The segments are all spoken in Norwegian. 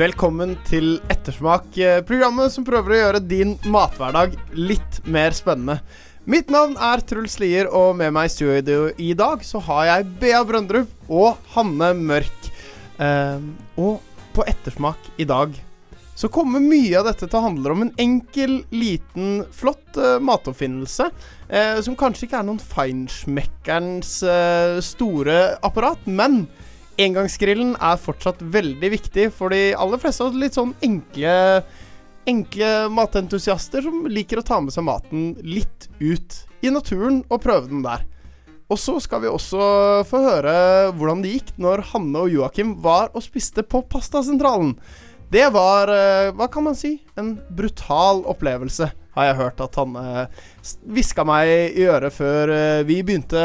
Velkommen til Ettersmak, eh, programmet som prøver å gjøre din mathverdag litt mer spennende. Mitt navn er Truls Lier, og med meg i studio i dag så har jeg Bea Brøndrup og Hanne Mørk. Eh, og på Ettersmak i dag så kommer mye av dette til å handle om en enkel, liten, flott eh, matoppfinnelse. Eh, som kanskje ikke er noen feinschmeckerens eh, store apparat, men Engangsgrillen er fortsatt veldig viktig for de aller fleste av litt sånn enkle Enkle matentusiaster som liker å ta med seg maten litt ut i naturen og prøve den der. Og så skal vi også få høre hvordan det gikk når Hanne og Joakim var og spiste på Pastasentralen. Det var, eh, hva kan man si, en brutal opplevelse, har jeg hørt at han hviska meg i øret før eh, vi begynte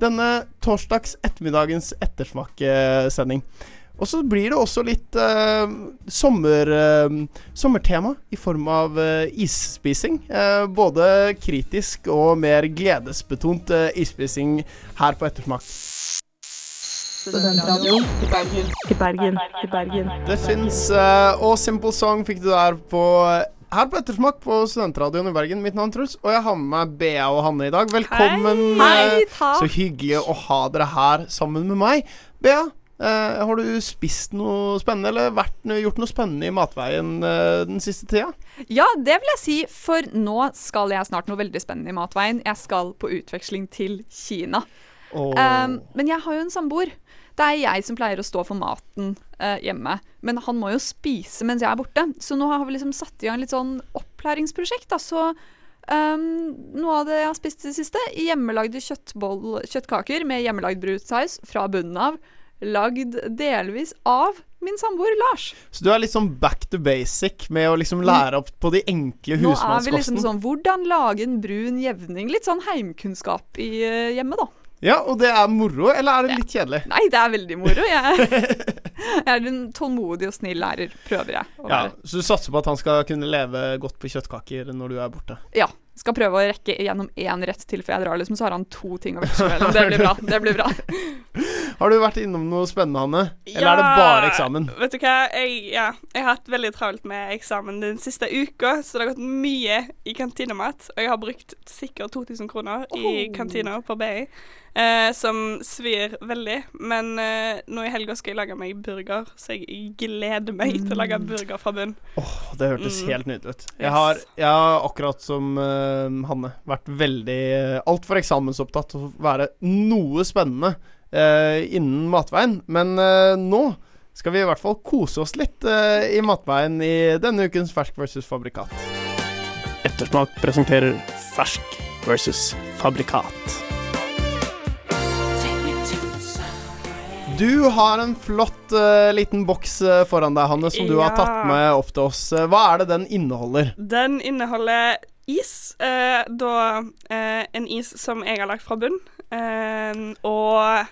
denne torsdags ettermiddagens ettersmakssending. Og så blir det også litt uh, sommer, uh, sommertema i form av uh, isspising. Eh, både kritisk og mer gledesbetont eh, isspising her på Ettersmak. Til Bergen. til Bergen. til Bergen. Det fins Og Simple Song fikk du der på her på Ettersmak på Studentradioen i Bergen. Mitt navn er Truls, og jeg har med meg Bea og Hanne i dag. Velkommen. Hei, hei takk. Så hyggelig å ha dere her sammen med meg. Bea, eh, har du spist noe spennende, eller vært, gjort noe spennende i matveien eh, den siste tida? Ja, det vil jeg si, for nå skal jeg snart noe veldig spennende i matveien. Jeg skal på utveksling til Kina. Oh. Um, men jeg har jo en samboer. Det er jeg som pleier å stå for maten eh, hjemme. Men han må jo spise mens jeg er borte. Så nå har vi liksom satt i gang litt sånn opplæringsprosjekt. Da. Så um, noe av det jeg har spist i det siste, hjemmelagde kjøttkaker med hjemmelagd brutsaus fra bunnen av. Lagd delvis av min samboer Lars. så du er litt sånn back to basic med å liksom lære opp på de enkle Nå er vi liksom sånn Hvordan lage en brun jevning? Litt sånn heimkunnskap i eh, hjemmet, da. Ja, og det er moro, eller er det litt kjedelig? Nei, det er veldig moro. Jeg, jeg er en tålmodig og snill lærer, prøver jeg å Ja, være. Så du satser på at han skal kunne leve godt på kjøttkaker når du er borte? Ja. Skal prøve å rekke gjennom én rett til før jeg drar, liksom, så har han to ting å veksle mellom. Det blir bra. Det blir bra. Har du vært innom noe spennende, Hanne? Eller er det bare eksamen? Vet du hva, jeg, ja, jeg har hatt veldig travelt med eksamen den siste uka, så det har gått mye i kantinemat. Og jeg har brukt sikkert 2000 kroner i kantina på BI, eh, som svir veldig. Men eh, nå i helga skal jeg lage meg burger, så jeg gleder meg til å lage burger fra bunn. Åh, det hørtes Mm. helt nydelig ut. Jeg Yes. har, jeg har akkurat som eh, Hanne vært veldig uh, altfor eksamensopptatt til å være noe spennende eh, innen matveien. Men eh, nå skal vi i hvert fall kose oss litt eh, i matveien i denne ukens Fersk versus fabrikat. Ettersmak presenterer Fersk versus fabrikat. Du har en flott uh, liten boks eh, foran deg, Hanne, som du har tatt med opp til oss. Eh, Hva er det den inneholder? Den inneholder is. Eh, da eh, en is som jeg har lagt fra bunn. Eh, og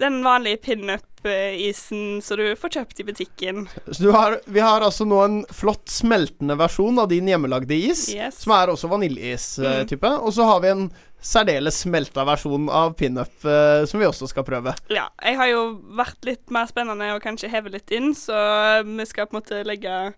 den vanlige pinup-isen som du får kjøpt i butikken. Så du har, vi har altså nå en flott smeltende versjon av din hjemmelagde is, Yes. som er også vaniljeis-type. Og så har vi en særdeles smelta versjon av pinup, eh, som vi også skal prøve. Ja, jeg har jo vært litt mer spennende og kanskje heve litt inn, så vi skal på en måte legge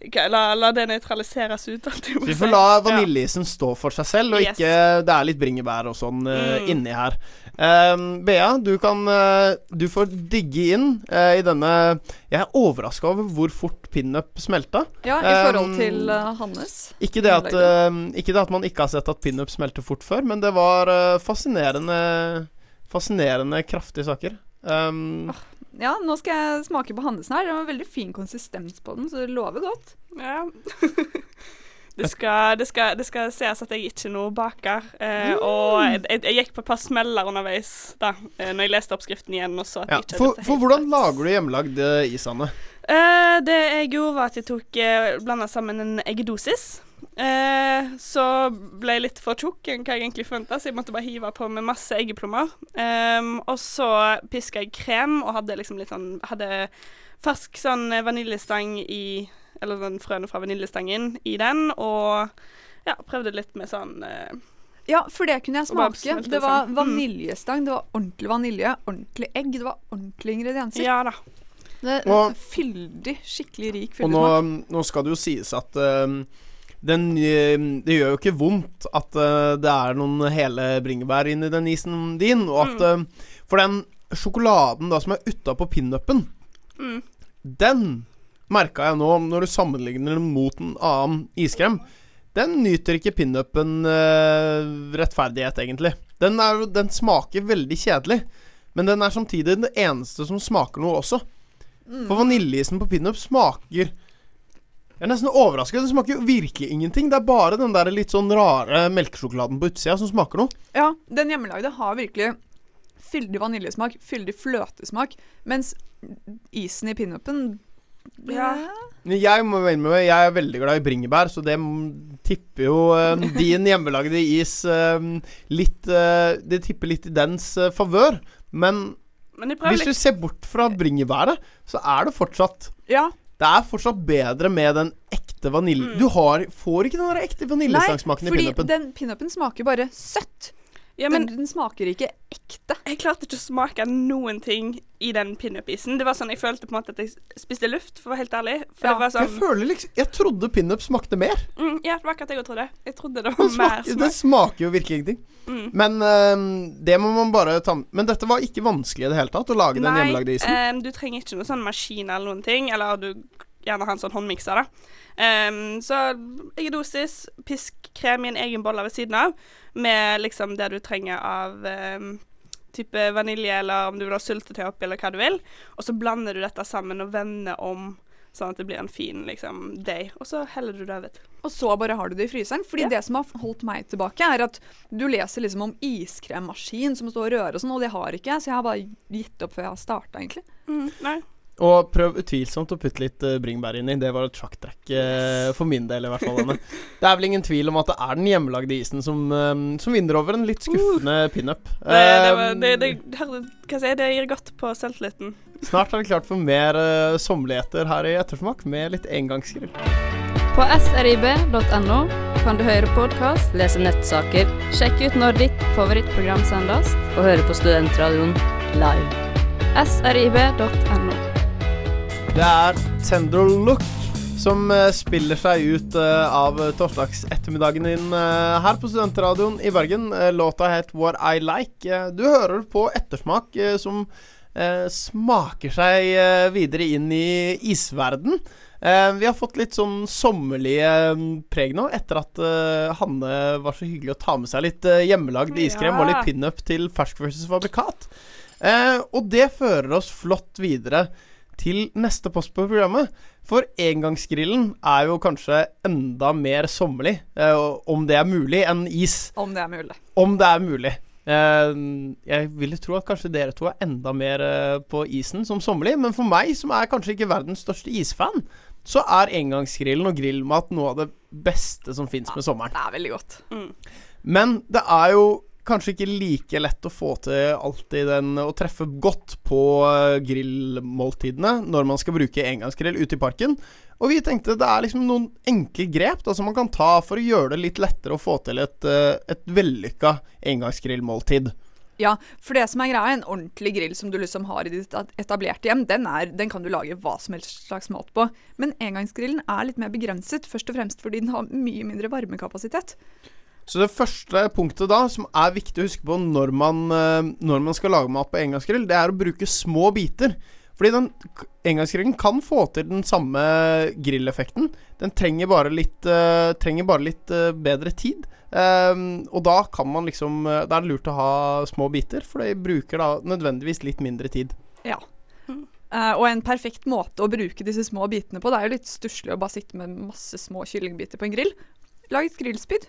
hva- La, la det nøytraliseres ut. Så vi får la Ja. stå for seg selv, og Yes. ikke Det er litt bringebær og sånn Mm. inni her. Um, Bea, du kan uh, Du får digge inn uh, i denne Jeg er overraska over hvor fort pinup smelta. Ja, i forhold Um, til Hannes. hans. Ikke det, at, ikke det at man ikke har sett at pinup smelter fort før, men det var fascinerende Fascinerende kraftige saker. Um, Ja, nå skal jeg smake på hannesen her. Det var veldig fin konsistens på den, så det lover godt. Ja. Det skal, det, skal, det skal sees at jeg ikke er noe baker. Eh, og jeg, jeg, gikk på et par smeller underveis da eh, Når jeg leste oppskriften igjen og så at Ja. jeg ikke For, for hvordan lager du hjemmelagd eh, is, Anne? Eh, det jeg gjorde, var at jeg tok eh, blanda sammen en eggedosis. Eh, så ble jeg litt for tjukk enn hva jeg egentlig forventa, så jeg måtte bare hive på med masse eggeplommer. Ehm, og så piska jeg krem og hadde liksom litt sånn Hadde fersk sånn vaniljestang i Eller sånn frøene fra vaniljestangen i den, og ja, prøvde litt med sånn eh, Ja, for det kunne jeg smake. Det var sammen. Mm. vaniljestang, det var ordentlig vanilje, ordentlig egg, det var ordentlige ingredienser. Ja da. Det Og- Fyldig, skikkelig rik Og nå, nå skal det jo sies at eh, den, eh, det gjør jo ikke vondt at eh, det er noen hele bringebær inni den isen din, og at eh, For den sjokoladen da som er utapå pinupen, Mm. den merka jeg nå, når du sammenligner den mot en annen iskrem. Den nyter ikke pinupen uh, rettferdighet, egentlig. Den, er, den smaker veldig kjedelig, men den er samtidig den eneste som smaker noe også. Mm. For vaniljeisen på pinup smaker Jeg er nesten overrasket. Den smaker jo virkelig ingenting. Det er bare den der litt sånn rare melkesjokoladen på utsida som smaker noe. Ja, den hjemmelagde har virkelig fyldig vaniljesmak, fyldig fløtesmak, mens isen i pinupen Ja. Jeg må med, jeg er veldig glad i bringebær, så det tipper jo eh, din hjemmelagde is eh, litt eh, Det tipper litt i dens uh, favør. Men Men hvis du ser bort fra bringebæret, så er det fortsatt Ja. Det er fortsatt bedre med den ekte vanilje... Mm. Du har, får ikke den der ekte Nei, vaniljesangsmaken i fordi pinupen. den pinupen smaker bare søtt. Ja, men den, den smaker ikke ekte. jeg klarte ikke å smake noen ting i den pinup-isen. Det var sånn, Jeg følte på en måte at jeg spiste luft, for å være helt ærlig. For Ja, det var For jeg sånn føler liksom Jeg trodde pinup smakte mer. mm, Ja, det var akkurat det jeg trodde. Jeg trodde det var mer smaker, mer smak. smaker jo virkelig ingenting. Mm. Men uh, det må man bare ta Men dette var ikke vanskelig i det hele tatt, å lage den hjemmelagde isen. ehm, du trenger ikke noen sånn maskin eller noen ting. Eller du gjerne ha en sånn håndmikser, da. Um, så eggedosis, pisk krem i en egen bolle ved siden av, med liksom det du trenger av um, type vanilje, eller om du vil ha syltetøy oppi, eller hva du vil. Og så blander du dette sammen og vender om, sånn at det blir en fin liksom day. Og så heller du det over. Og så bare har du det i fryseren. Fordi Ja. det som har holdt meg tilbake, er at du leser liksom om iskremmaskin som står og rører og sånn, og det har ikke jeg, så jeg har bare gitt opp før jeg har starta, egentlig. Mm, nei. Og prøv utvilsomt å putte litt uh, bringebær inni. Det var et sjakktrekk eh, for min del, i hvert fall. Anne. Det er vel ingen tvil om at det er den hjemmelagde isen som, eh, som vinner over en litt skuffende pinup. Det, det, var, Eh, det, det, hva sier det gir godt på selvtilliten. Snart er det klart for mer uh, sommerligheter her i Ettersmak med litt engangsgrill. På srib.no kan du høre podkast, lese nettsaker, sjekke ut når ditt favorittprogram sendes, og høre på Studentradioen live. srib.no. Det er Tender Look som eh, spiller seg ut eh, av torsdagsettermiddagen din eh, her på Studentradioen i Bergen. Eh, låta het What I Like. Eh, du hører på ettersmak eh, som eh, smaker seg eh, videre inn i isverden. Eh, vi har fått litt sånn sommerlige mm, preg nå, etter at eh, Hanne var så hyggelig å ta med seg litt eh, hjemmelagd iskrem og litt pinup til fersk versus fabrikat. Eh, og det fører oss flott videre til neste post på programmet. For engangsgrillen er jo kanskje enda mer sommerlig, eh, om det er mulig, enn is. Om det er mulig. Om det er mulig. Eh, jeg ville tro at kanskje dere to er enda mer eh, på isen som sommerlig, men for meg, som er kanskje ikke verdens største isfan, så er engangsgrillen og grillmat noe av det beste som fins med sommeren. Det er veldig godt. Mm. Men det er jo kanskje ikke like lett å få til alltid den å treffe godt på eh, grillmåltidene når man skal bruke engangsgrill ute i parken. Og vi tenkte det er liksom noen enkle grep da, som man kan ta for å gjøre det litt lettere å få til et, eh, et vellykka engangsgrillmåltid. Ja, for det som er greia, en ordentlig grill som du liksom har i ditt etablerte hjem, den, er, den kan du lage hva som helst slags mat på. Men engangsgrillen er litt mer begrenset, først og fremst fordi den har mye mindre varmekapasitet. Så det første punktet da, som er viktig å huske på når man, eh, når man skal lage mat på engangsgrill, det er å bruke små biter. Fordi den engangsgrillen kan få til den samme grilleffekten. Den trenger bare litt, uh, trenger bare litt uh, bedre tid. Um, og da kan man liksom uh, Da er det lurt å ha små biter, for de bruker da nødvendigvis litt mindre tid. Ja. Eh, og en perfekt måte å bruke disse små bitene på, det er jo litt stusslig å bare sitte med masse små kyllingbiter på en grill. lag et grillspyd.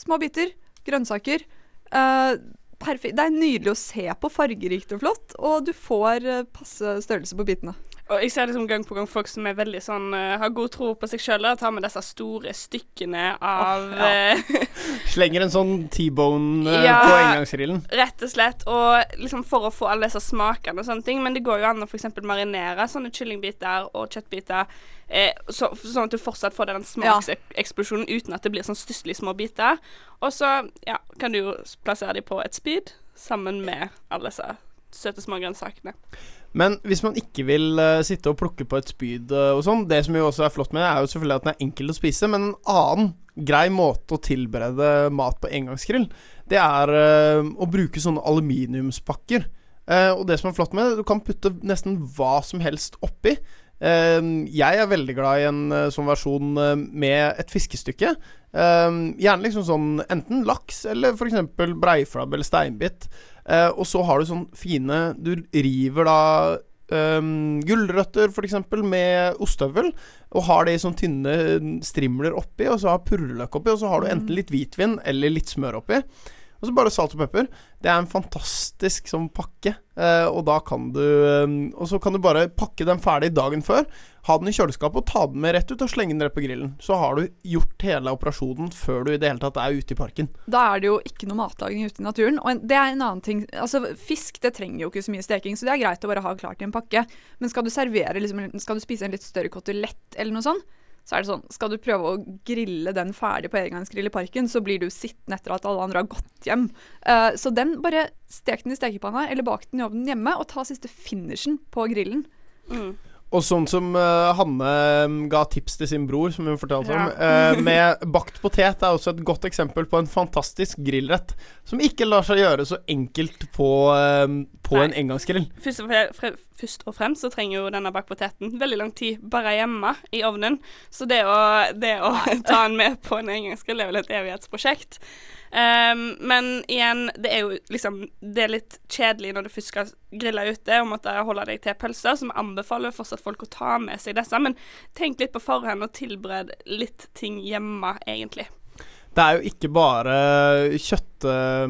Små biter, grønnsaker. Uh, perfekt. Det er nydelig å se på, fargerikt og flott, og du får eh, passe størrelse på bitene. Og jeg ser liksom gang på gang folk som er veldig sånn uh, har god tro på seg sjøl, tar med disse store stykkene av oh, ja. eh, Slenger en sånn T-bone uh, Ja. på engangsgrillen. Rett og slett. Og liksom for å få alle disse smakene og sånne ting. Men det går jo an å f.eks. marinere sånne kyllingbiter og kjøttbiter, eh, så, sånn at du fortsatt får den smakseksplosjonen uten at det blir sånn stusslige små biter. Og så ja, kan du jo plassere dem på et spyd sammen med alle disse søte små grønnsakene. Men hvis man ikke vil uh, sitte og plukke på et spyd uh, og sånn Det som jo også er flott med det, er jo selvfølgelig at den er enkel å spise, men en annen grei måte å tilberede mat på engangsgrill, det er uh, å bruke sånne aluminiumspakker. Eh, og det som er flott med det, du kan putte nesten hva som helst oppi. Eh, jeg er veldig glad i en eh, sånn versjon eh, med et fiskestykke. Eh, gjerne liksom sånn enten laks eller f.eks. breiflabb eller steinbit. Eh, og så har du sånn fine Du river da um, gulrøtter f.eks. med ostehøvel, og har det i sånne tynne strimler oppi, og så har purreløk oppi, og så har du enten litt hvitvin eller litt smør oppi. Og så bare salt og pepper. Det er en fantastisk sånn pakke. Eh, og da kan du eh, Og så kan du bare pakke den ferdig dagen før. Ha den i kjøleskapet og ta den med rett ut og slenge den rett på grillen. Så har du gjort hele operasjonen før du i det hele tatt er ute i parken. Da er det jo ikke noe matlaging ute i naturen. Og det er en annen ting Altså, Fisk det trenger jo ikke så mye steking, så det er greit å bare ha klart i en pakke. Men skal du servere liksom, Skal du spise en litt større kotelett eller noe sånt, så er det sånn Skal du prøve å grille den ferdig på engangsgrill i parken, så blir du sittende etter at alle andre har gått hjem. Uh, så den, bare stek den i stekepanna eller bak den i ovnen hjemme, og ta siste finishen på grillen. Mm. Og sånn som uh, Hanne mm, ga tips til sin bror, som hun fortalte Ja. om, uh, med bakt potet, er også et godt eksempel på en fantastisk grillrett som ikke lar seg gjøre så enkelt på, uh, på en engangsgrill. Først og, fre fre først og fremst så trenger jo denne bakt poteten veldig lang tid bare hjemme i ovnen. Så det å, det å ta den med på en engangsgrill er vel et evighetsprosjekt. Um, men igjen, det er jo liksom Det er litt kjedelig når du først skal grille ute og måtte holde deg til pølser, så vi anbefaler fortsatt folk å ta med seg disse. Men tenk litt på forhånd og tilbered litt ting hjemme, egentlig. Det er jo ikke bare kjøtt, eh,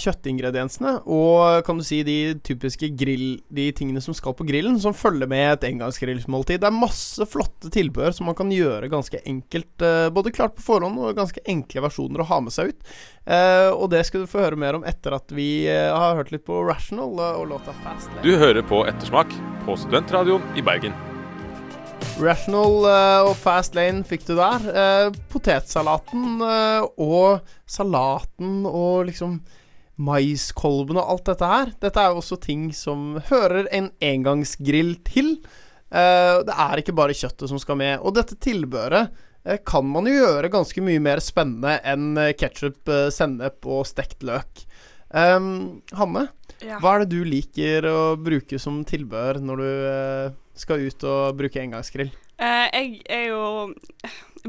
kjøttingrediensene og kan du si de typiske grill De tingene som skal på grillen, som følger med et engangsgrillmåltid. Det er masse flotte tilbehør som man kan gjøre ganske enkelt, eh, både klart på forhånd og ganske enkle versjoner å ha med seg ut. Eh, og det skal du få høre mer om etter at vi eh, har hørt litt på Rational og låta Fast Lane. Du hører på Ettersmak på Studentradioen i Bergen. Rational og Fast Lane fikk du der. Potetsalaten og salaten og liksom maiskolben og alt dette her. Dette er jo også ting som hører en engangsgrill til. Uh, det er ikke bare kjøttet som skal med. Og dette tilbehøret uh, kan man jo gjøre ganske mye mer spennende enn ketsjup, sennep og stekt løk. Um, Hanne, Ja. hva er det du liker å bruke som tilbehør når du eh, skal ut og bruke engangsgrill? Eh, jeg er jo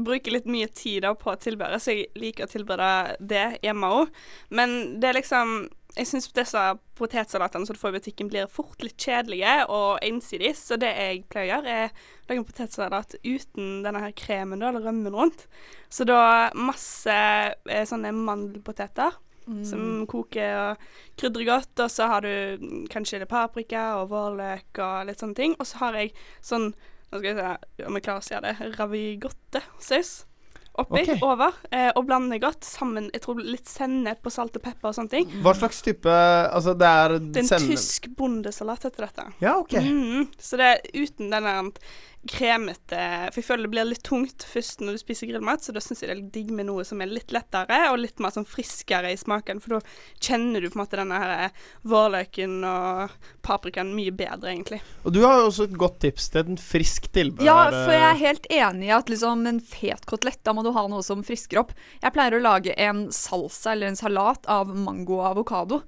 bruker litt mye tid på å tilberede, så jeg liker å tilberede det hjemme òg. Men det er liksom Jeg syns disse potetsalatene som du får i butikken, blir fort litt kjedelige og ensidige. Så det jeg pleier å gjøre, er å lage en potetsalat uten denne her kremen eller rømmen rundt. Så da masse eh, sånne mandelpoteter som koker og krydrer godt. Og så har du mm, kanskje litt paprika og vårløk og litt sånne ting. Og så har jeg sånn Nå skal jeg se om jeg klarer å si det. Ravigotte-saus oppi, okay. over. Eh, og blander godt sammen. Jeg tror litt sennep og salt og pepper og sånne ting. Hva slags type Altså, det er Det er en tysk bondesalat heter dette. Ja, ok. Mm, så det er uten den der kremete For jeg føler det blir litt tungt først når du spiser grillmat, så da syns jeg det er litt digg med noe som er litt lettere og litt mer sånn friskere i smaken, for da kjenner du på en måte denne her vårløken og paprikaen mye bedre, egentlig. Og du har jo også et godt tips til en frisk tilbehør. Ja, for jeg eh, er helt enig i at liksom en fet kotelett, da må du ha noe som frisker opp. Jeg pleier å lage en salsa eller en salat av mango og avokado.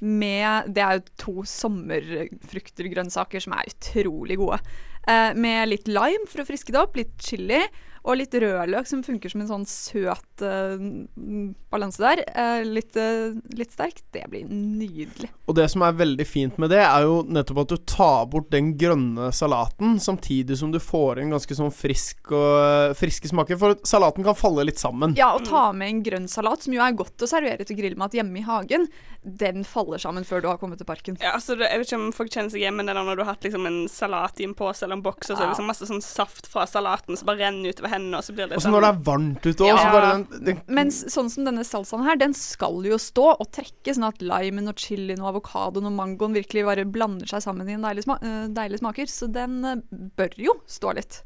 Med Det er jo to sommerfrukter, grønnsaker, som er utrolig gode. Eh, med litt lime for å friske det opp, litt chili. Og litt rødløk som funker som en sånn søt mm, balanse der. Uh, litt, uh, litt sterk. Det blir nydelig. Og det som er veldig fint med det, er jo nettopp at du tar bort den grønne salaten, samtidig som du får inn ganske sånn frisk og friske smaker. For salaten kan falle litt sammen. Ja, å ta med en grønn salat, som jo er godt å servere til grillmat hjemme i hagen, den faller sammen før du har kommet til parken. Ja, altså det, Jeg vet ikke om folk kjenner seg igjen, men det når du har hatt liksom en salat i en pose eller en boks, og så er det liksom masse sånn saft fra salaten som bare renner utover hendene, og så blir det litt Og så når det er varmt ute òg, Ja. så bare den, den Mens sånn som denne salsaen her, den skal jo stå og trekke, sånn at limen og chilien og avokadoen og mangoen virkelig bare blander seg sammen i en deilig, sma eh, deilig smaker. Så den eh, bør jo stå litt.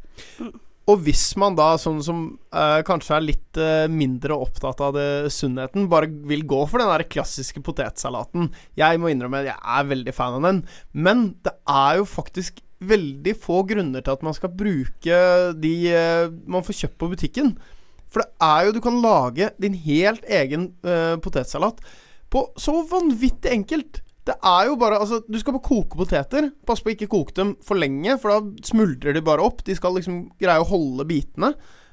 Og hvis man da, sånn som eh, kanskje er litt eh, mindre opptatt av det sunnheten, bare vil gå for den der klassiske potetsalaten Jeg må innrømme jeg er veldig fan av den, men det er jo faktisk veldig få grunner til at man skal bruke de eh, man får kjøpt på butikken. For det er jo Du kan lage din helt egen uh, potetsalat på så vanvittig enkelt. Det er jo bare Altså, du skal bare koke poteter. Pass på å ikke koke dem for lenge, for da smuldrer de bare opp. De skal liksom greie å holde bitene.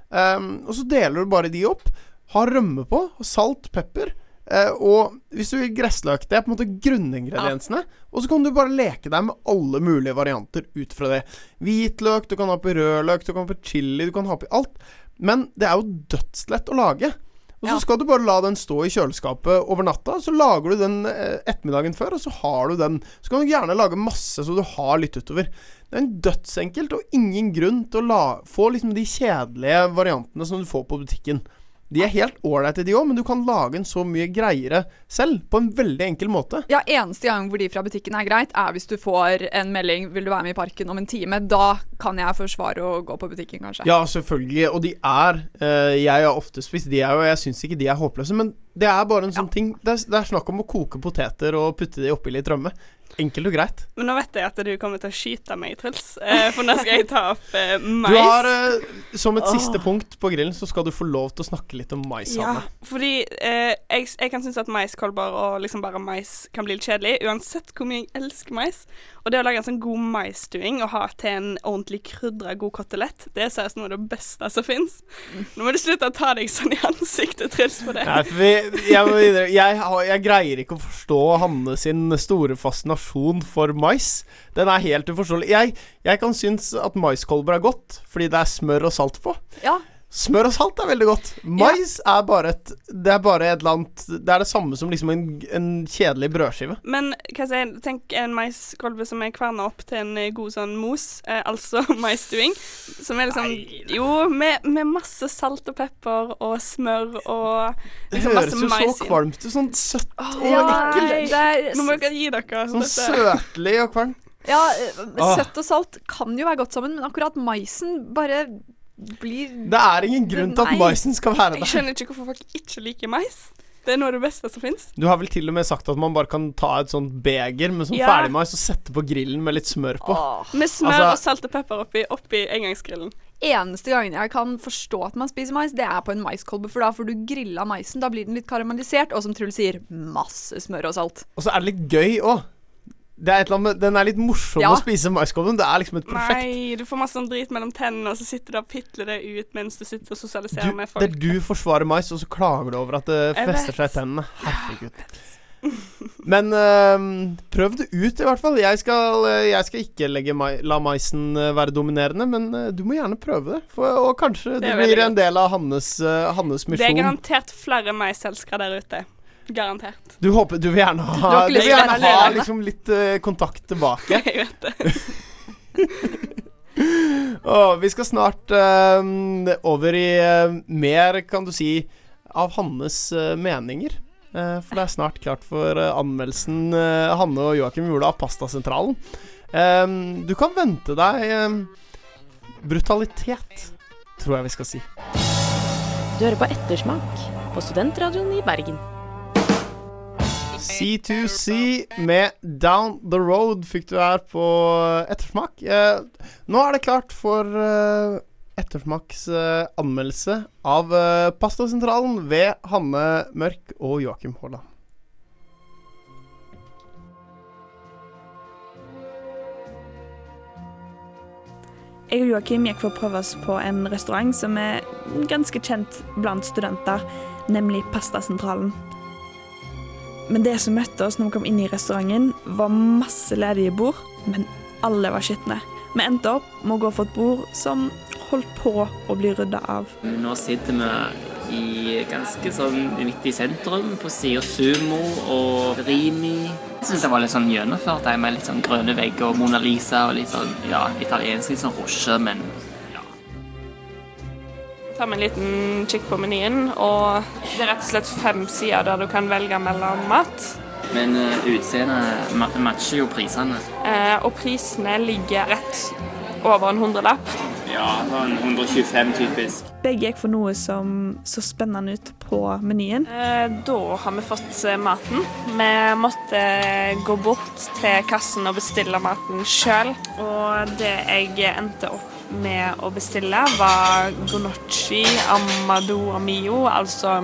Um, og så deler du bare de opp. Ha rømme på. Salt, pepper. Eh, og hvis du vil gressløk, det er på en måte grunningrediensene. Og så kan du bare leke deg med alle mulige varianter ut fra det. Hvitløk, du kan ha på rødløk, du kan ha på chili, du kan ha på alt. Men det er jo dødslett å lage. Og så Ja. skal du bare la den stå i kjøleskapet over natta. Så lager du den eh, ettermiddagen før, og så har du den. Så kan du gjerne lage masse så du har litt utover. Det er en dødsenkelt og ingen grunn til å la, få liksom de kjedelige variantene som du får på butikken. De er helt ålreite, de òg, men du kan lage en så mye greiere selv. På en veldig enkel måte. Ja, eneste gang hvor de fra butikken er greit, er hvis du får en melding 'Vil du være med i parken om en time?' Da kan jeg forsvare å gå på butikken, kanskje. Ja, selvfølgelig. Og de er eh, Jeg har ofte spist de er og Jeg syns ikke de er håpløse, men det er bare en sånn ting det er, det er snakk om å koke poteter og putte de oppi litt rømme. Enkelt og greit. Men nå vet jeg at du kommer til å skyte meg, Truls, eh, for nå skal jeg ta opp eh, mais. Du har eh, Som et siste punkt på grillen, så skal du få lov til å snakke litt om mais. Ja, fordi eh, jeg, jeg kan synes at maiskolber og liksom bare mais kan bli litt kjedelig, uansett hvor mye jeg elsker mais. Og det å lage en sånn god maisstuing og ha til en ordentlig krydra god kotelett, det er seriøst noe av det beste som fins. Nå må du slutte å ta deg sånn i ansiktet, Truls, på det. Nei, for vi, jeg, må jeg, jeg greier ikke å forstå Hanne sin store fascinasjon for mais. Den er helt uforståelig. Jeg, jeg kan synes at maiskolber er godt, fordi det er smør og salt på. Ja, Smør og salt er veldig godt. Mais er bare et Det er bare et eller annet Det er det samme som liksom en, en kjedelig brødskive. Men hva sier jeg, tenk en maiskolbe som er kverna opp til en eh, god sånn mos, eh, altså maisstuing. Som er liksom Jo, med, med masse salt og pepper og smør og Det liksom høres masse jo så kvalmt ut. Sånn søtt og ja ekkelt. Nå må dere gi dere. Sånn dette. søtlig og kvalmt. Ja, søtt og salt kan jo være godt sammen, men akkurat maisen bare blir Det er ingen grunn til at maisen skal være der. Jeg skjønner ikke hvorfor folk ikke liker mais. Det er noe av det beste som fins. Du har vel til og med sagt at man bare kan ta et sånt beger med sånn Ja. ferdigmais og sette på grillen med litt smør på. Åh. Med smør Altså- og salt og pepper oppi, oppi engangsgrillen. Eneste gangen jeg kan forstå at man spiser mais, det er på en maiskolbe, for da får du grilla maisen. Da blir den litt karamellisert, og som Truls sier, masse smør og salt. Og så er det litt gøy òg. Det er et eller annet med, den er litt morsom Ja. å spise maiskolben. Det er liksom et prosjekt. Nei, du får masse sånn drit mellom tennene, og så sitter du og pitler det ut mens du sitter og sosialiserer Du, med folk. er du forsvarer mais, og så klager du over at det Jeg fester vet. seg i tennene. Herregud. Men øh, prøv det ut, i hvert fall. Jeg skal, øh, jeg skal ikke mai, la maisen øh, være dominerende, men øh, du må gjerne prøve det. For, og kanskje Det det, blir en del av Hannes, øh, Hannes Det er garantert flere maiselskere der ute. Garantert. Du håper Du vil gjerne ha, du vil gjerne ha liksom litt uh, kontakt tilbake. Jeg vet det. oh, vi skal snart uh, over i uh, mer, kan du si, av Hannes meninger. For det er snart klart for anmeldelsen Hanne og Joakim gjorde av Pastasentralen. Ehm, du kan vente deg brutalitet, tror jeg vi skal si. Du hører på Ettersmak på Studentradioen i Bergen. C2C med Down The Road fikk du her på ettersmak. Eh, nå er det klart for eh, ettersmaks eh, anmeldelse av Pastasentralen ved Hanne Mørk og Joakim Haaland. Jeg og Joakim gikk for å prøve oss på en restaurant som er ganske kjent blant studenter, nemlig Pastasentralen. Men det som møtte oss når vi kom inn i restauranten, var masse ledige bord, men alle var skitne. Vi endte opp med å gå for et bord som holdt på å bli rydda av. Nå sitter vi i ganske sånn midt i sentrum, på sida Sumo og Rimi. Jeg syns det var litt sånn gjennomført, det med litt sånn grønne vegger og Mona Lisa og litt sånn ja, italiensk, litt sånn rusje, men tar vi en liten kikk på menyen, og det er rett og slett fem sider der du kan velge mellom mat. Men uh, utseendet matcher jo prisene. Eh, og prisene ligger rett over en hundrelapp. Ja, sånn 125 typisk. Begge gikk for noe som så spennende ut på menyen. Eh, da har vi fått eh, maten. Vi måtte gå bort til kassen og bestille maten sjøl. Og det jeg endte opp med å bestille, var gonocci amado amio, altså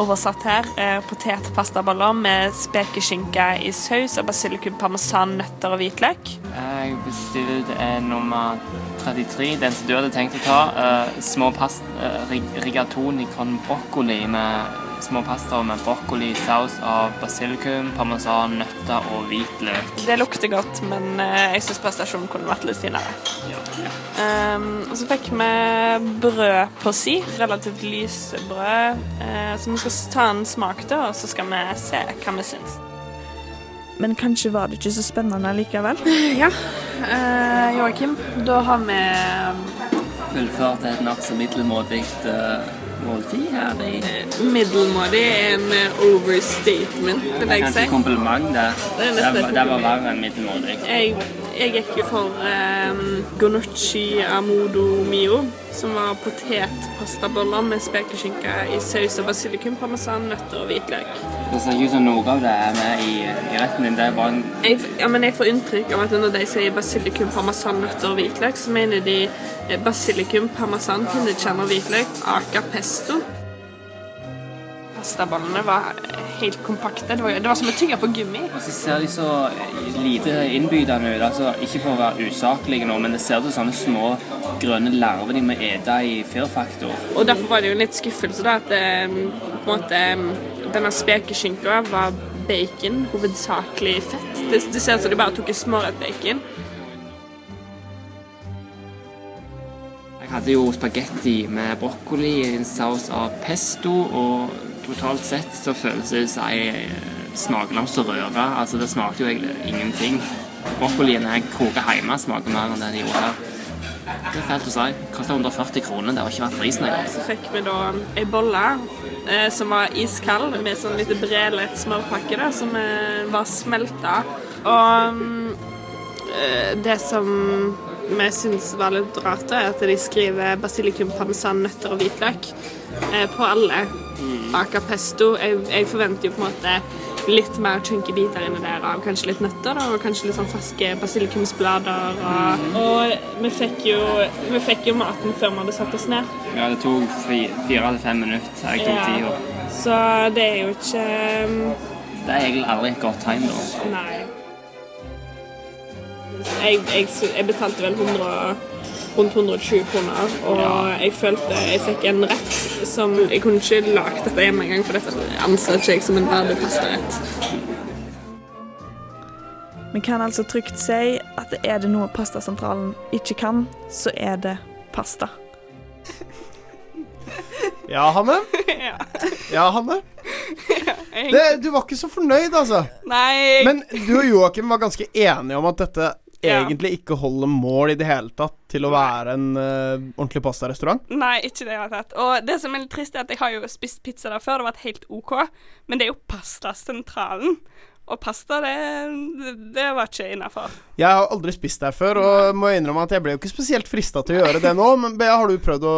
oversatt her eh, potetpastaboller med spekeskinke i saus og basilikum, parmesan, nøtter og hvitløk. Jeg bestilte eh, nummer 33, den som du hadde tenkt å ta. Eh, små past, eh, rig rigatoni con broccoli med små pastaer med broccoli, saus av basilikum, parmesan, nøtter og hvitløk. Det lukter godt, men eh, jeg syns prestasjonen kunne vært litt finere. Um, og så fikk vi brød på si, relativt lyse brød. Uh, så vi skal ta en smak, da, og så skal vi se hva vi syns. Men kanskje var det ikke så spennende likevel. Ja, uh, Joakim, da har vi Fullført et nokså middelmådig uh, måltid her er middelmådig en eh, overstatement, vil jeg Kanskje si. kompliment. Det er Det nesten var, et det var verre enn middelmådig. Jeg, jeg gikk jo for eh, gonocci amodo mio, som var potetpastaboller med spekeskinke i saus og basilikum, parmesan, nøtter og hvitløk. Det ser ikke ut som noe av det er med i, i retten din. Det er bare en Jeg, ja, men jeg får inntrykk av at når de sier basilikum, parmesan, nøtter og hvitløk, så mener de eh, basilikum, parmesan, pinnekjerner og hvitløk, aca pesto. Pastabollene var helt kompakte. Det var, det var som å tygge på gummi. Og så ser de så lite innbydende ut. Altså, ikke for å være usaklige nå, men det ser ut som sånne små grønne larver de må ete i Fairfactor. Og derfor var det jo en litt skuffelse da, at eh, på en måte denne spekeskinka var bacon, hovedsakelig fett. Det, det ser ut som de bare tok i smøret bacon. Jeg hadde jo spagetti med brokkoli i en saus av pesto, og totalt sett så føles det som ei og røre. Altså, det smakte jo egentlig ingenting. Broccolien jeg koker hjemme, smaker mer enn det de gjorde her. Det er fælt å si. Kosta 140 kroner. Det har ikke vært prisen engang. Så fikk vi da ei bolle eh, som var iskald, med sånn lite brelett smørpakke da, som eh, var smelta. Og mm, eh, det som vi syns var litt rart, er at de skriver basilikum, parmesan, nøtter og hvitløk eh, på alle. Aca pesto. Jeg, jeg forventer jo på en måte litt mer chunky biter inni der av kanskje litt nøtter da, og kanskje litt sånn ferske basilikumsblader. Og, og vi, fikk jo, vi fikk jo maten før vi hadde satt oss ned. Ja, det tok fi- fire til fem minutter. Jeg tok Ja. tida. Så det er jo ikke um, Det er egentlig aldri et godt tegn, da. Nei. Jeg, jeg, jeg betalte vel 100, rundt 120 kroner, og jeg følte jeg fikk en rett som Jeg kunne ikke lagd dette hjemme engang, for dette anser ikke jeg som en verdig pastarett. Vi kan altså trygt si at er det noe Pastasentralen ikke kan, så er det pasta. Ja, Hanne? ja. Ja, Hanne? Det, du var ikke så fornøyd, altså. nei, Men du og Joakim var ganske enige om at dette. Egentlig ikke holder mål i det hele tatt til å være en uh, ordentlig pastarestaurant. nei, ikke det i det hele tatt. Og det som er litt trist, er at jeg har jo spist pizza der før, det har vært helt OK, men det er jo pastasentralen. Og pasta, det, det, var ikke innafor. Jeg har aldri spist der før, og må innrømme at jeg ble jo ikke spesielt frista til å gjøre det nå. Men Bea, har du prøvd å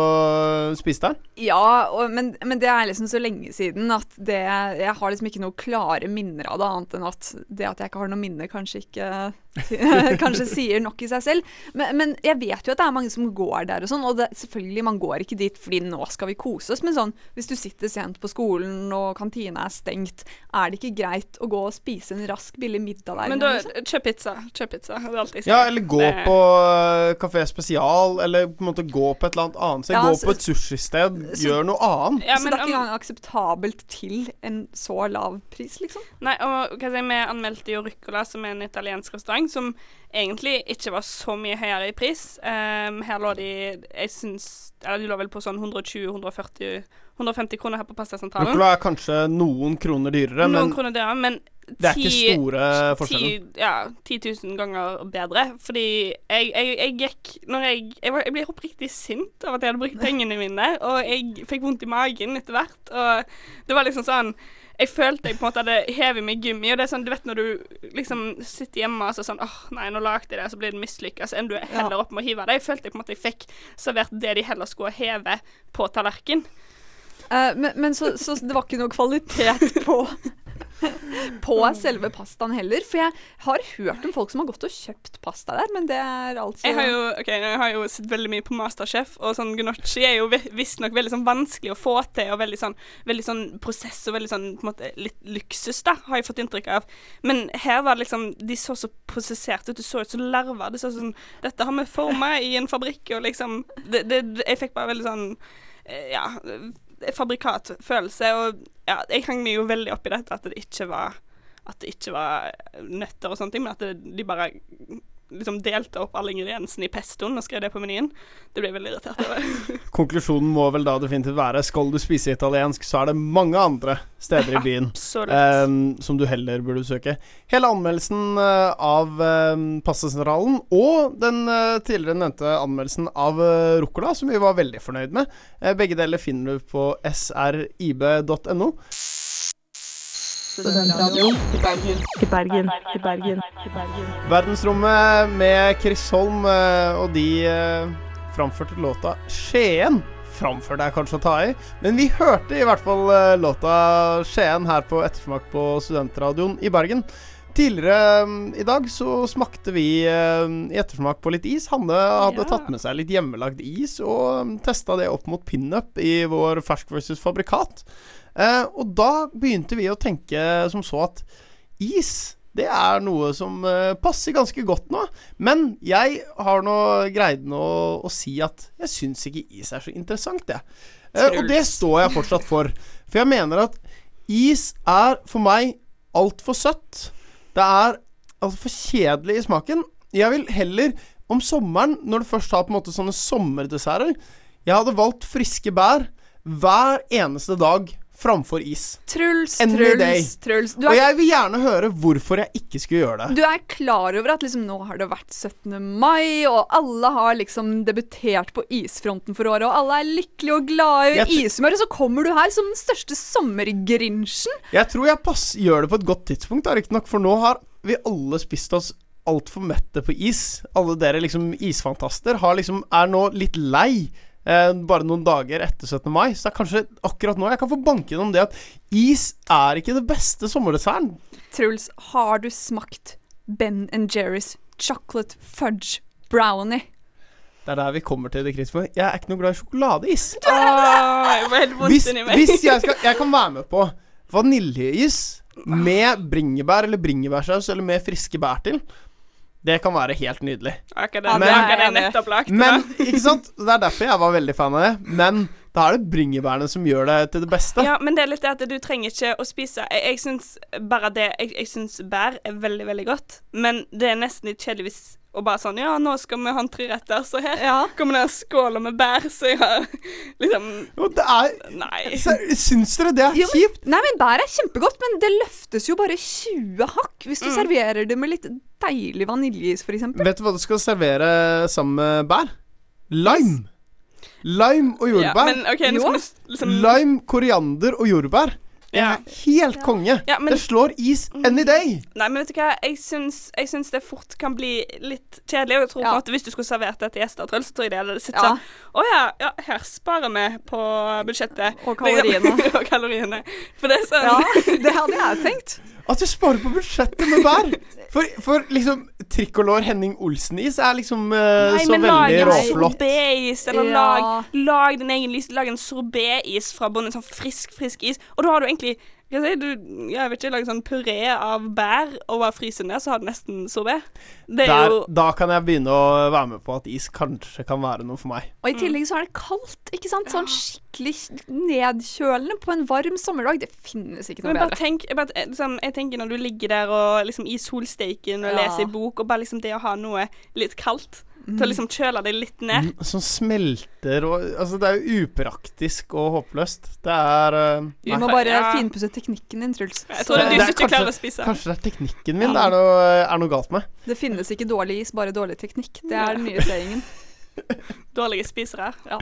spise der? Ja, og, men, men det er liksom så lenge siden at det Jeg har liksom ikke noe klare minner av det, annet enn at det at jeg ikke har noe minne, kanskje ikke kanskje sier nok i seg selv. Men, men jeg vet jo at det er mange som går der og sånn, og det, selvfølgelig, man går ikke dit fordi nå skal vi kose oss, men sånn hvis du sitter sent på skolen og kantina er stengt, er det ikke greit å gå og spise en rask, billig middag der? Men da liksom? kjøp pizza. Kjøp pizza. Det er alltid sånn. Ja, eller gå Det- på uh, Kafé Spesial, eller på en måte gå på et eller annet annet sted. Ja, gå så- på et sushisted. så- Gjør noe annet. Ja, så men det er ikke engang akseptabelt til en så lav pris, liksom? Nei, og hva skal si, vi anmeldte jo Ruccola, som er en italiensk restaurant, som egentlig ikke var så mye høyere i pris. Um, her lå de Jeg syns Eller de lå vel på sånn 120-140 150 kroner her på Pastasentralen. Ruccola er kanskje noen kroner dyrere, Noen men kroner dyrere, men det er ikke store forskjeller. Ti, ja, 10 000 ganger bedre. Fordi jeg, jeg, jeg gikk Når jeg Jeg, var, jeg ble oppriktig sint av at jeg hadde brukt pengene mine, og jeg fikk vondt i magen etter hvert, og det var liksom sånn jeg følte jeg på en måte hadde hevet meg i gummi, og det er sånn, du vet når du liksom sitter hjemme og så sånn åh, nei, nå lagde jeg det, så blir det mislykka, så ender du heller opp med å hive det. Jeg følte jeg på en måte jeg fikk servert det de heller skulle heve på tallerken. Uh, men men så, så det var ikke noe kvalitet på på selve pastaen heller. For jeg har hørt om folk som har gått og kjøpt pasta der, men det er altså Jeg har jo, okay, jeg har jo sett veldig mye på Masterchef, og sånn gnocchi er jo vi- visstnok veldig sånn vanskelig å få til, og veldig sånn, veldig sånn prosess og veldig sånn på en måte litt luksus, da, har jeg fått inntrykk av. Men her var det liksom De så så prosessert ut, det så ut som larver. Det så ut Dette har vi forma i en fabrikk, og liksom det, det, Jeg fikk bare veldig sånn eh, Ja, fabrikatfølelse, og ja, jeg hang meg jo veldig opp i dette at det ikke var at det ikke var nøtter og sånne ting, men at det, de bare liksom delte opp alle ingrediensene i pestoen og skrev det på menyen. Det ble jeg veldig irritert over. Konklusjonen må vel da definitivt være skal du spise italiensk, så er det mange andre steder i byen eh, som du heller burde besøke. Hele anmeldelsen eh, av eh, Passesentralen og den eh, tidligere nevnte anmeldelsen av eh, Ruccola, som vi var veldig fornøyd med, eh, begge deler finner du på srib.no. Verdensrommet med Chris Holm, eh, og de eh, framførte låta 'Skien'. Framførte jeg kanskje å ta i, men vi hørte i hvert fall eh, låta 'Skien' her på Ettersmak på Studentradioen i Bergen. Tidligere i dag så smakte vi i ettersmak på litt is. Hanne hadde Ja. tatt med seg litt hjemmelagd is og testa det opp mot pinup i vår fersk versus fabrikat. Eh, og da begynte vi å tenke som så at is det er noe som eh, passer ganske godt nå. Men jeg har nå greid nå å si at jeg syns ikke is er så interessant, jeg. Eh, og det står jeg fortsatt for. For jeg mener at is er for meg altfor søtt. Det er altfor kjedelig i smaken. Jeg vil heller om sommeren, når du først har på en måte sånne sommerdesserter Jeg hadde valgt friske bær hver eneste dag framfor is. Truls, day. Truls, Truls. Er, Og jeg vil gjerne høre hvorfor jeg ikke skulle gjøre det. du er klar over at liksom nå har det vært 17. mai, og alle har liksom debutert på isfronten for året, og alle er lykkelige og glade i ishumør, og så kommer du her som den største sommergrinsjen. Jeg tror jeg pass, gjør det på et godt tidspunkt, riktignok, for nå har vi alle spist oss altfor mette på is. Alle dere liksom isfantaster har liksom, er nå litt lei. Eh, bare noen dager etter 17. mai, så det er kanskje akkurat nå jeg kan få banke gjennom det at is er ikke det beste sommerdesserten. Truls, har du smakt Ben Jerry's chocolate fudge brownie? Det er der vi kommer til det Kristoffer. Jeg er ikke noe glad i sjokoladeis. Åh, vondt Hvis, hvis jeg skal Jeg kan være med på vaniljeis med bringebær eller bringebærsaus eller med friske bær til. Det kan være helt nydelig. Akkurat det, men- det, det er nettopp lagt. Men, ikke sant? Det er derfor jeg var veldig fan av det. Men da er det bringebærene som gjør det til det beste. Ja, men det er litt det at du trenger ikke å spise Jeg, jeg syns bare det Jeg, jeg syns bær er veldig, veldig godt, men det er nesten litt kjedelig hvis og bare sånn Ja, nå skal vi ha en treretter, så her kommer den skåla med bær, så jeg har liksom Jo, det er Nei. så, Syns dere det er Jo, men- kjipt? Nei, men bær er kjempegodt, men det løftes jo bare 20 hakk hvis du serverer det med litt deilig vaniljeis, f.eks. Vet du hva du skal servere sammen med bær? Lime. Lime og Ja, jordbær. men okay, liksom Lime, koriander og jordbær. Det er helt konge. Ja, men- Det slår is any day. Nei, men vet du hva, jeg syns, jeg syns det fort kan bli litt kjedelig. Og jeg tror måte hvis du skulle servert det til gjester, Truls, så tror jeg det hadde sett Ja. sånn Å ja, ja, her sparer vi på budsjettet. Og kaloriene. og kaloriene. For det er sånn Ja, det hadde jeg tenkt. At du sparer på budsjettet med bær! For, for liksom Tricolor Henning Olsen-is er liksom uh, Nei, så men lag en råflott. sorbetis, eller Ja. lag, lag din egen lys. Lag en sorbetis fra bunnen. Sånn frisk, frisk is. Og da har du egentlig hva jeg si, du, jeg vet ikke, lage sånn puré av bær og bare fryse ned, så har du nesten sorbé. Det er Der, jo da kan jeg begynne å være med på at is kanskje kan være noe for meg. Og i tillegg så er det kaldt, ikke sant? Sånn skikkelig nedkjølende på en varm sommerdag. Det finnes ikke noe men bare bedre. tenk, jeg, bare, eh, sånn, jeg tenker når du ligger der og liksom i solsteiken og Ja. leser i bok, og bare liksom det å ha noe litt kaldt til å liksom kjøle deg litt ned. Mm, Som smelter og Altså, det er jo upraktisk og håpløst. Det er uh, Vi nei. må bare Ja. finpusse teknikken din, Truls. Jeg tror det Det du er ikke kanskje- klarer å spise. Kanskje det er teknikken min det er noe, er noe galt med. Det finnes ikke dårlig is, bare dårlig teknikk. Det er den nye serien. Dårlige spisere. Ja.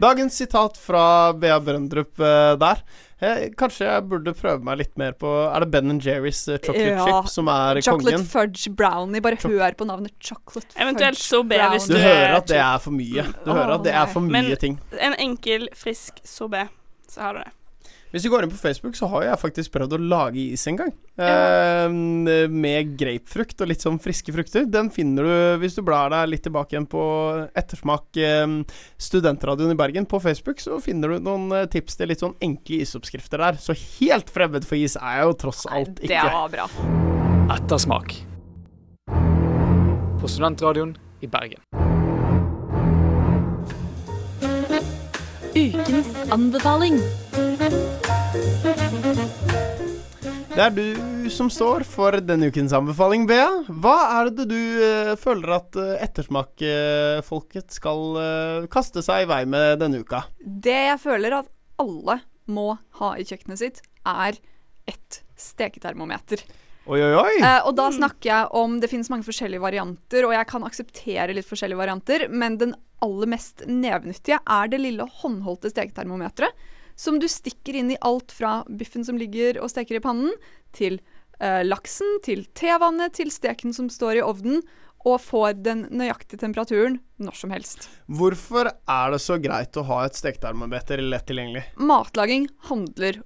Dagens sitat fra Bea Brøndrup eh, der. Eh, kanskje jeg burde prøve meg litt mer på Er det Ben Jerrys eh, chocolate Ja. chip som er Chocolate kongen? fudge brownie. Bare Choc- hør på navnet chocolate Eventuelt fudge brownie hvis Du du hører er at det er for mye. Du hører at det er for Men- mye ting. En enkel, frisk sorbet, så har du det. Hvis du går inn på Facebook, så har jeg faktisk prøvd å lage is en gang. Eh, med grapefrukt og litt sånn friske frukter. Den finner du hvis du blar deg litt tilbake igjen på Ettersmak eh, Studentradioen i Bergen på Facebook. Så finner du noen eh, tips til litt sånn enkle isoppskrifter der. Så helt fremmed for is er jeg jo tross alt ikke. Det var bra. Ettersmak. På Studentradioen i Bergen. Ukens anbefaling. Det er du som står for denne ukens anbefaling, Bea. Hva er det du uh, føler at uh, ettersmakfolket skal uh, kaste seg i vei med denne uka? Det jeg føler at alle må ha i kjøkkenet sitt, er et steketermometer. Oi, oi, oi. Eh, og da snakker jeg om Det finnes mange forskjellige varianter, og jeg kan akseptere litt forskjellige varianter, men den aller mest nevenyttige er det lille håndholdte steketermometeret. Som du stikker inn i alt fra biffen som ligger og steker i pannen, til eh, laksen, til tevannet, til steken som står i ovnen, og får den nøyaktige temperaturen når som helst. Hvorfor er det så greit å ha et steketermometer lett tilgjengelig? Matlaging handler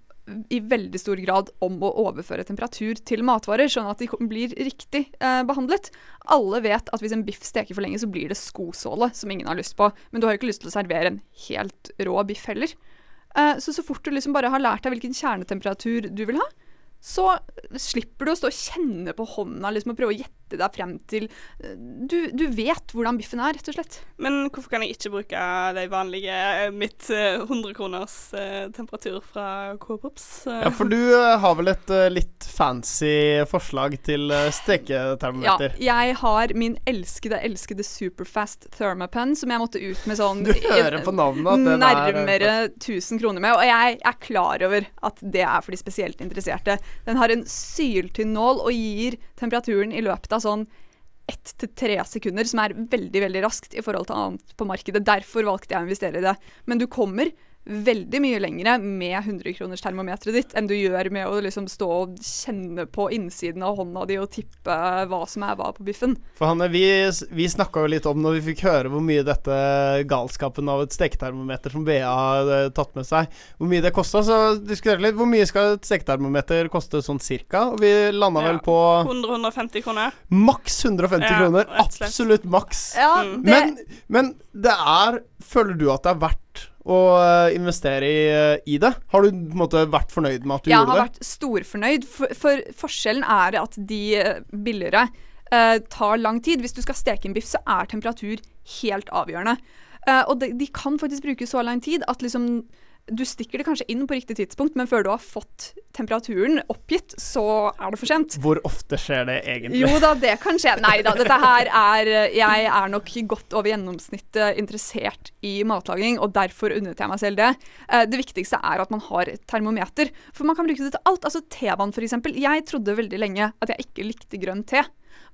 i veldig stor grad om å overføre temperatur til matvarer, sånn at de blir riktig eh, behandlet. Alle vet at hvis en biff steker for lenge, så blir det skosåle, som ingen har lyst på. Men du har jo ikke lyst til å servere en helt rå biff heller. Eh, så så fort du liksom bare har lært deg hvilken kjernetemperatur du vil ha, så slipper du å stå og kjenne på hånda liksom, og prøve å gjette deg frem til eh, du, du vet hvordan biffen er, rett og slett. Men hvorfor kan jeg ikke bruke de vanlige eh, mitt eh, 100 kroners eh, temperatur fra Coop Ops? Eh, Ja, for du har vel et litt fancy forslag til steketermometer? Ja, jeg har min elskede, elskede Superfast Thermapen, som jeg måtte ut med sånn Du hører på navnet at den er nærmere 1000 kroner med. Og jeg er klar over at det er for de spesielt interesserte. Den har en syltynn nål og gir temperaturen i løpet av sånn ett til tre sekunder, som er veldig veldig raskt i forhold til annet på markedet. Derfor valgte jeg å investere i det. Men du kommer veldig mye lengre med 100-kronerstermometeret ditt enn du gjør med å liksom stå og kjenne på innsiden av hånda di og tippe hva som er hva på biffen. For Hanne, vi, vi snakka jo litt om når vi fikk høre hvor mye dette galskapen av et steketermometer som BA har eh, tatt med seg, hvor mye det kosta. Så diskuterte litt hvor mye skal et steketermometer koste sånn cirka. Og vi landa Ja. vel på 100-150 kroner. maks 150 Ja, kroner. Absolutt maks. Ja, Mm. det, Men, men det er Føler du at det er verdt å eh, investere i, eh, i det? Har du på en måte vært fornøyd med at du jeg gjorde har vært storfornøyd, for, for forskjellen er at de eh, billigere uh, tar lang tid. Hvis du skal steke en biff, så er temperatur helt avgjørende. Uh, og de, de kan faktisk bruke så lang tid at liksom du stikker det kanskje inn på riktig tidspunkt, men før du har fått temperaturen oppgitt, så er det for sent. Hvor ofte skjer det egentlig? Jo da, det kan skje. Nei da, dette her er Jeg er nok godt over gjennomsnittet interessert i matlaging, og derfor unnet jeg meg selv det. Eh, Det viktigste er at man har termometer, for man kan bruke det til alt. Altså tevann, f.eks. Jeg trodde veldig lenge at jeg ikke likte grønn te.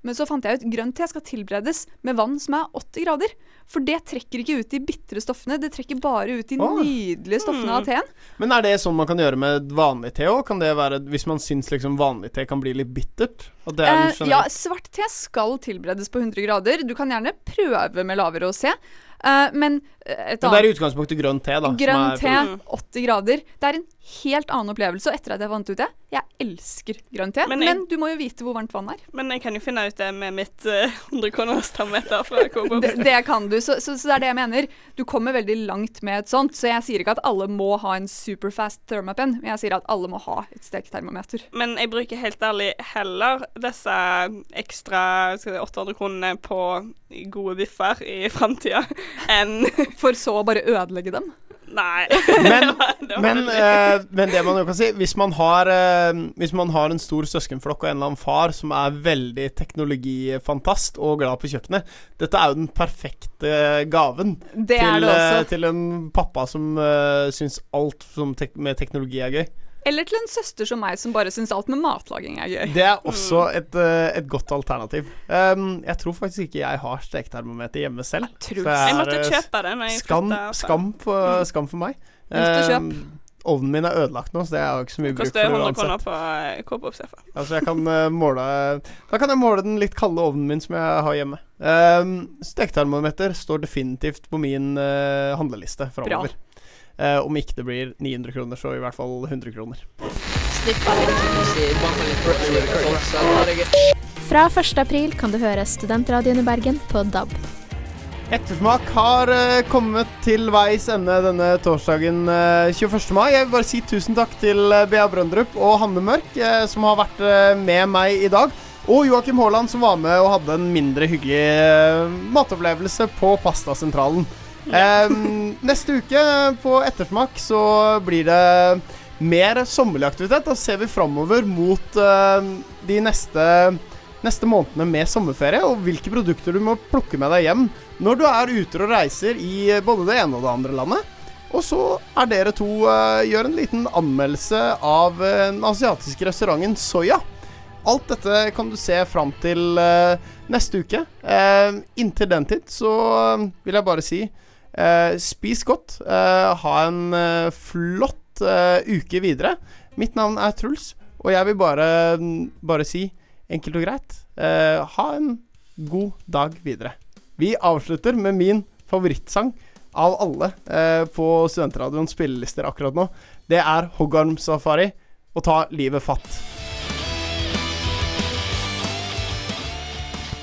Men så fant jeg ut grønn te skal tilberedes med vann som er 80 grader. For det trekker ikke ut de bitre stoffene, det trekker bare ut de oh. nydelige stoffene av teen. Men er det sånn man kan gjøre med vanlig te òg? Kan det være hvis man syns liksom vanlig te kan bli litt bittert? Er Eh, ja, svart te skal tilberedes på 100 grader. Du kan gjerne prøve med lavere rosé. Uh, men et annet Men det er i utgangspunktet grønn te, da. som Grønn er- te, 80 grader. Det er en helt annen opplevelse. Og etter at jeg fant ut det, jeg elsker grønn te. Men Men, du må jo vite hvor varmt vann er. Men jeg kan jo finne ut det med mitt uh, 100 kroners fra Coop. Det, det kan du, så, så, så det er det jeg mener. Du kommer veldig langt med et sånt. Så jeg sier ikke at alle må ha en superfast thermopen, men jeg sier at alle må ha et steketermometer. Men jeg bruker helt ærlig heller disse ekstra skal jeg 800 kronene på gode biffer i framtida enn For så å bare ødelegge dem? Nei. Men, men, eh, men det man jo kan si Hvis man har eh, Hvis man har en stor søskenflokk og en eller annen far som er veldig teknologifantast og glad på kjøkkenet Dette er jo den perfekte gaven Det til, er eh, til en pappa som uh, syns alt som tek med teknologi er gøy. Eller til en søster som meg, som bare syns alt med matlaging er gøy. Det er også et, eh, et godt alternativ. Um, jeg tror faktisk ikke jeg har steketermometer hjemme selv. Jeg, jeg, Jeg måtte eh, kjøpe det når jeg Skam, flytta. skam, for, skam for meg. Um, ovnen min er ødelagt nå, så det er jo ikke så mye bruk for 100 uansett. på uh. Altså jeg kan uh, måle Da kan jeg måle den litt kalde ovnen min som jeg har hjemme. Um, Steketermometer står definitivt på min uh, handleliste framover. Eh, om ikke det blir 900 kroner, så i hvert fall 100 kroner. Fra 1. april kan du høre Studentradioen i Bergen på DAB. Ettersmak har uh, kommet til veis ende denne torsdagen uh, 21. mai. Jeg vil bare si tusen takk til uh, Bea Brøndrup og Hanne Mørk, uh, som har vært eh, med meg i dag. Og Joakim Haaland, som var med og hadde en mindre hyggelig eh, matopplevelse på Pastasentralen. Eh, neste uke på Ettersmak så blir det mer sommerlig aktivitet. Da ser vi framover mot eh, de neste, neste månedene med sommerferie, og hvilke produkter du må plukke med deg hjem når du er ute og reiser i både det ene og det andre landet. Og så er dere to eh, gjør en liten anmeldelse av den asiatiske restauranten Soya. Alt dette kan du se fram til eh, neste uke. Inntil den tid så vil jeg bare si spis godt. eh, ha en eh, flott eh, uke videre. Mitt navn er Truls, og jeg vil bare, bare si enkelt og greit eh, ha en god dag videre. Vi avslutter med min favorittsang av alle eh, på Studentradioens spillelister akkurat nå. Det er Hoggarm Safari og Ta livet fatt.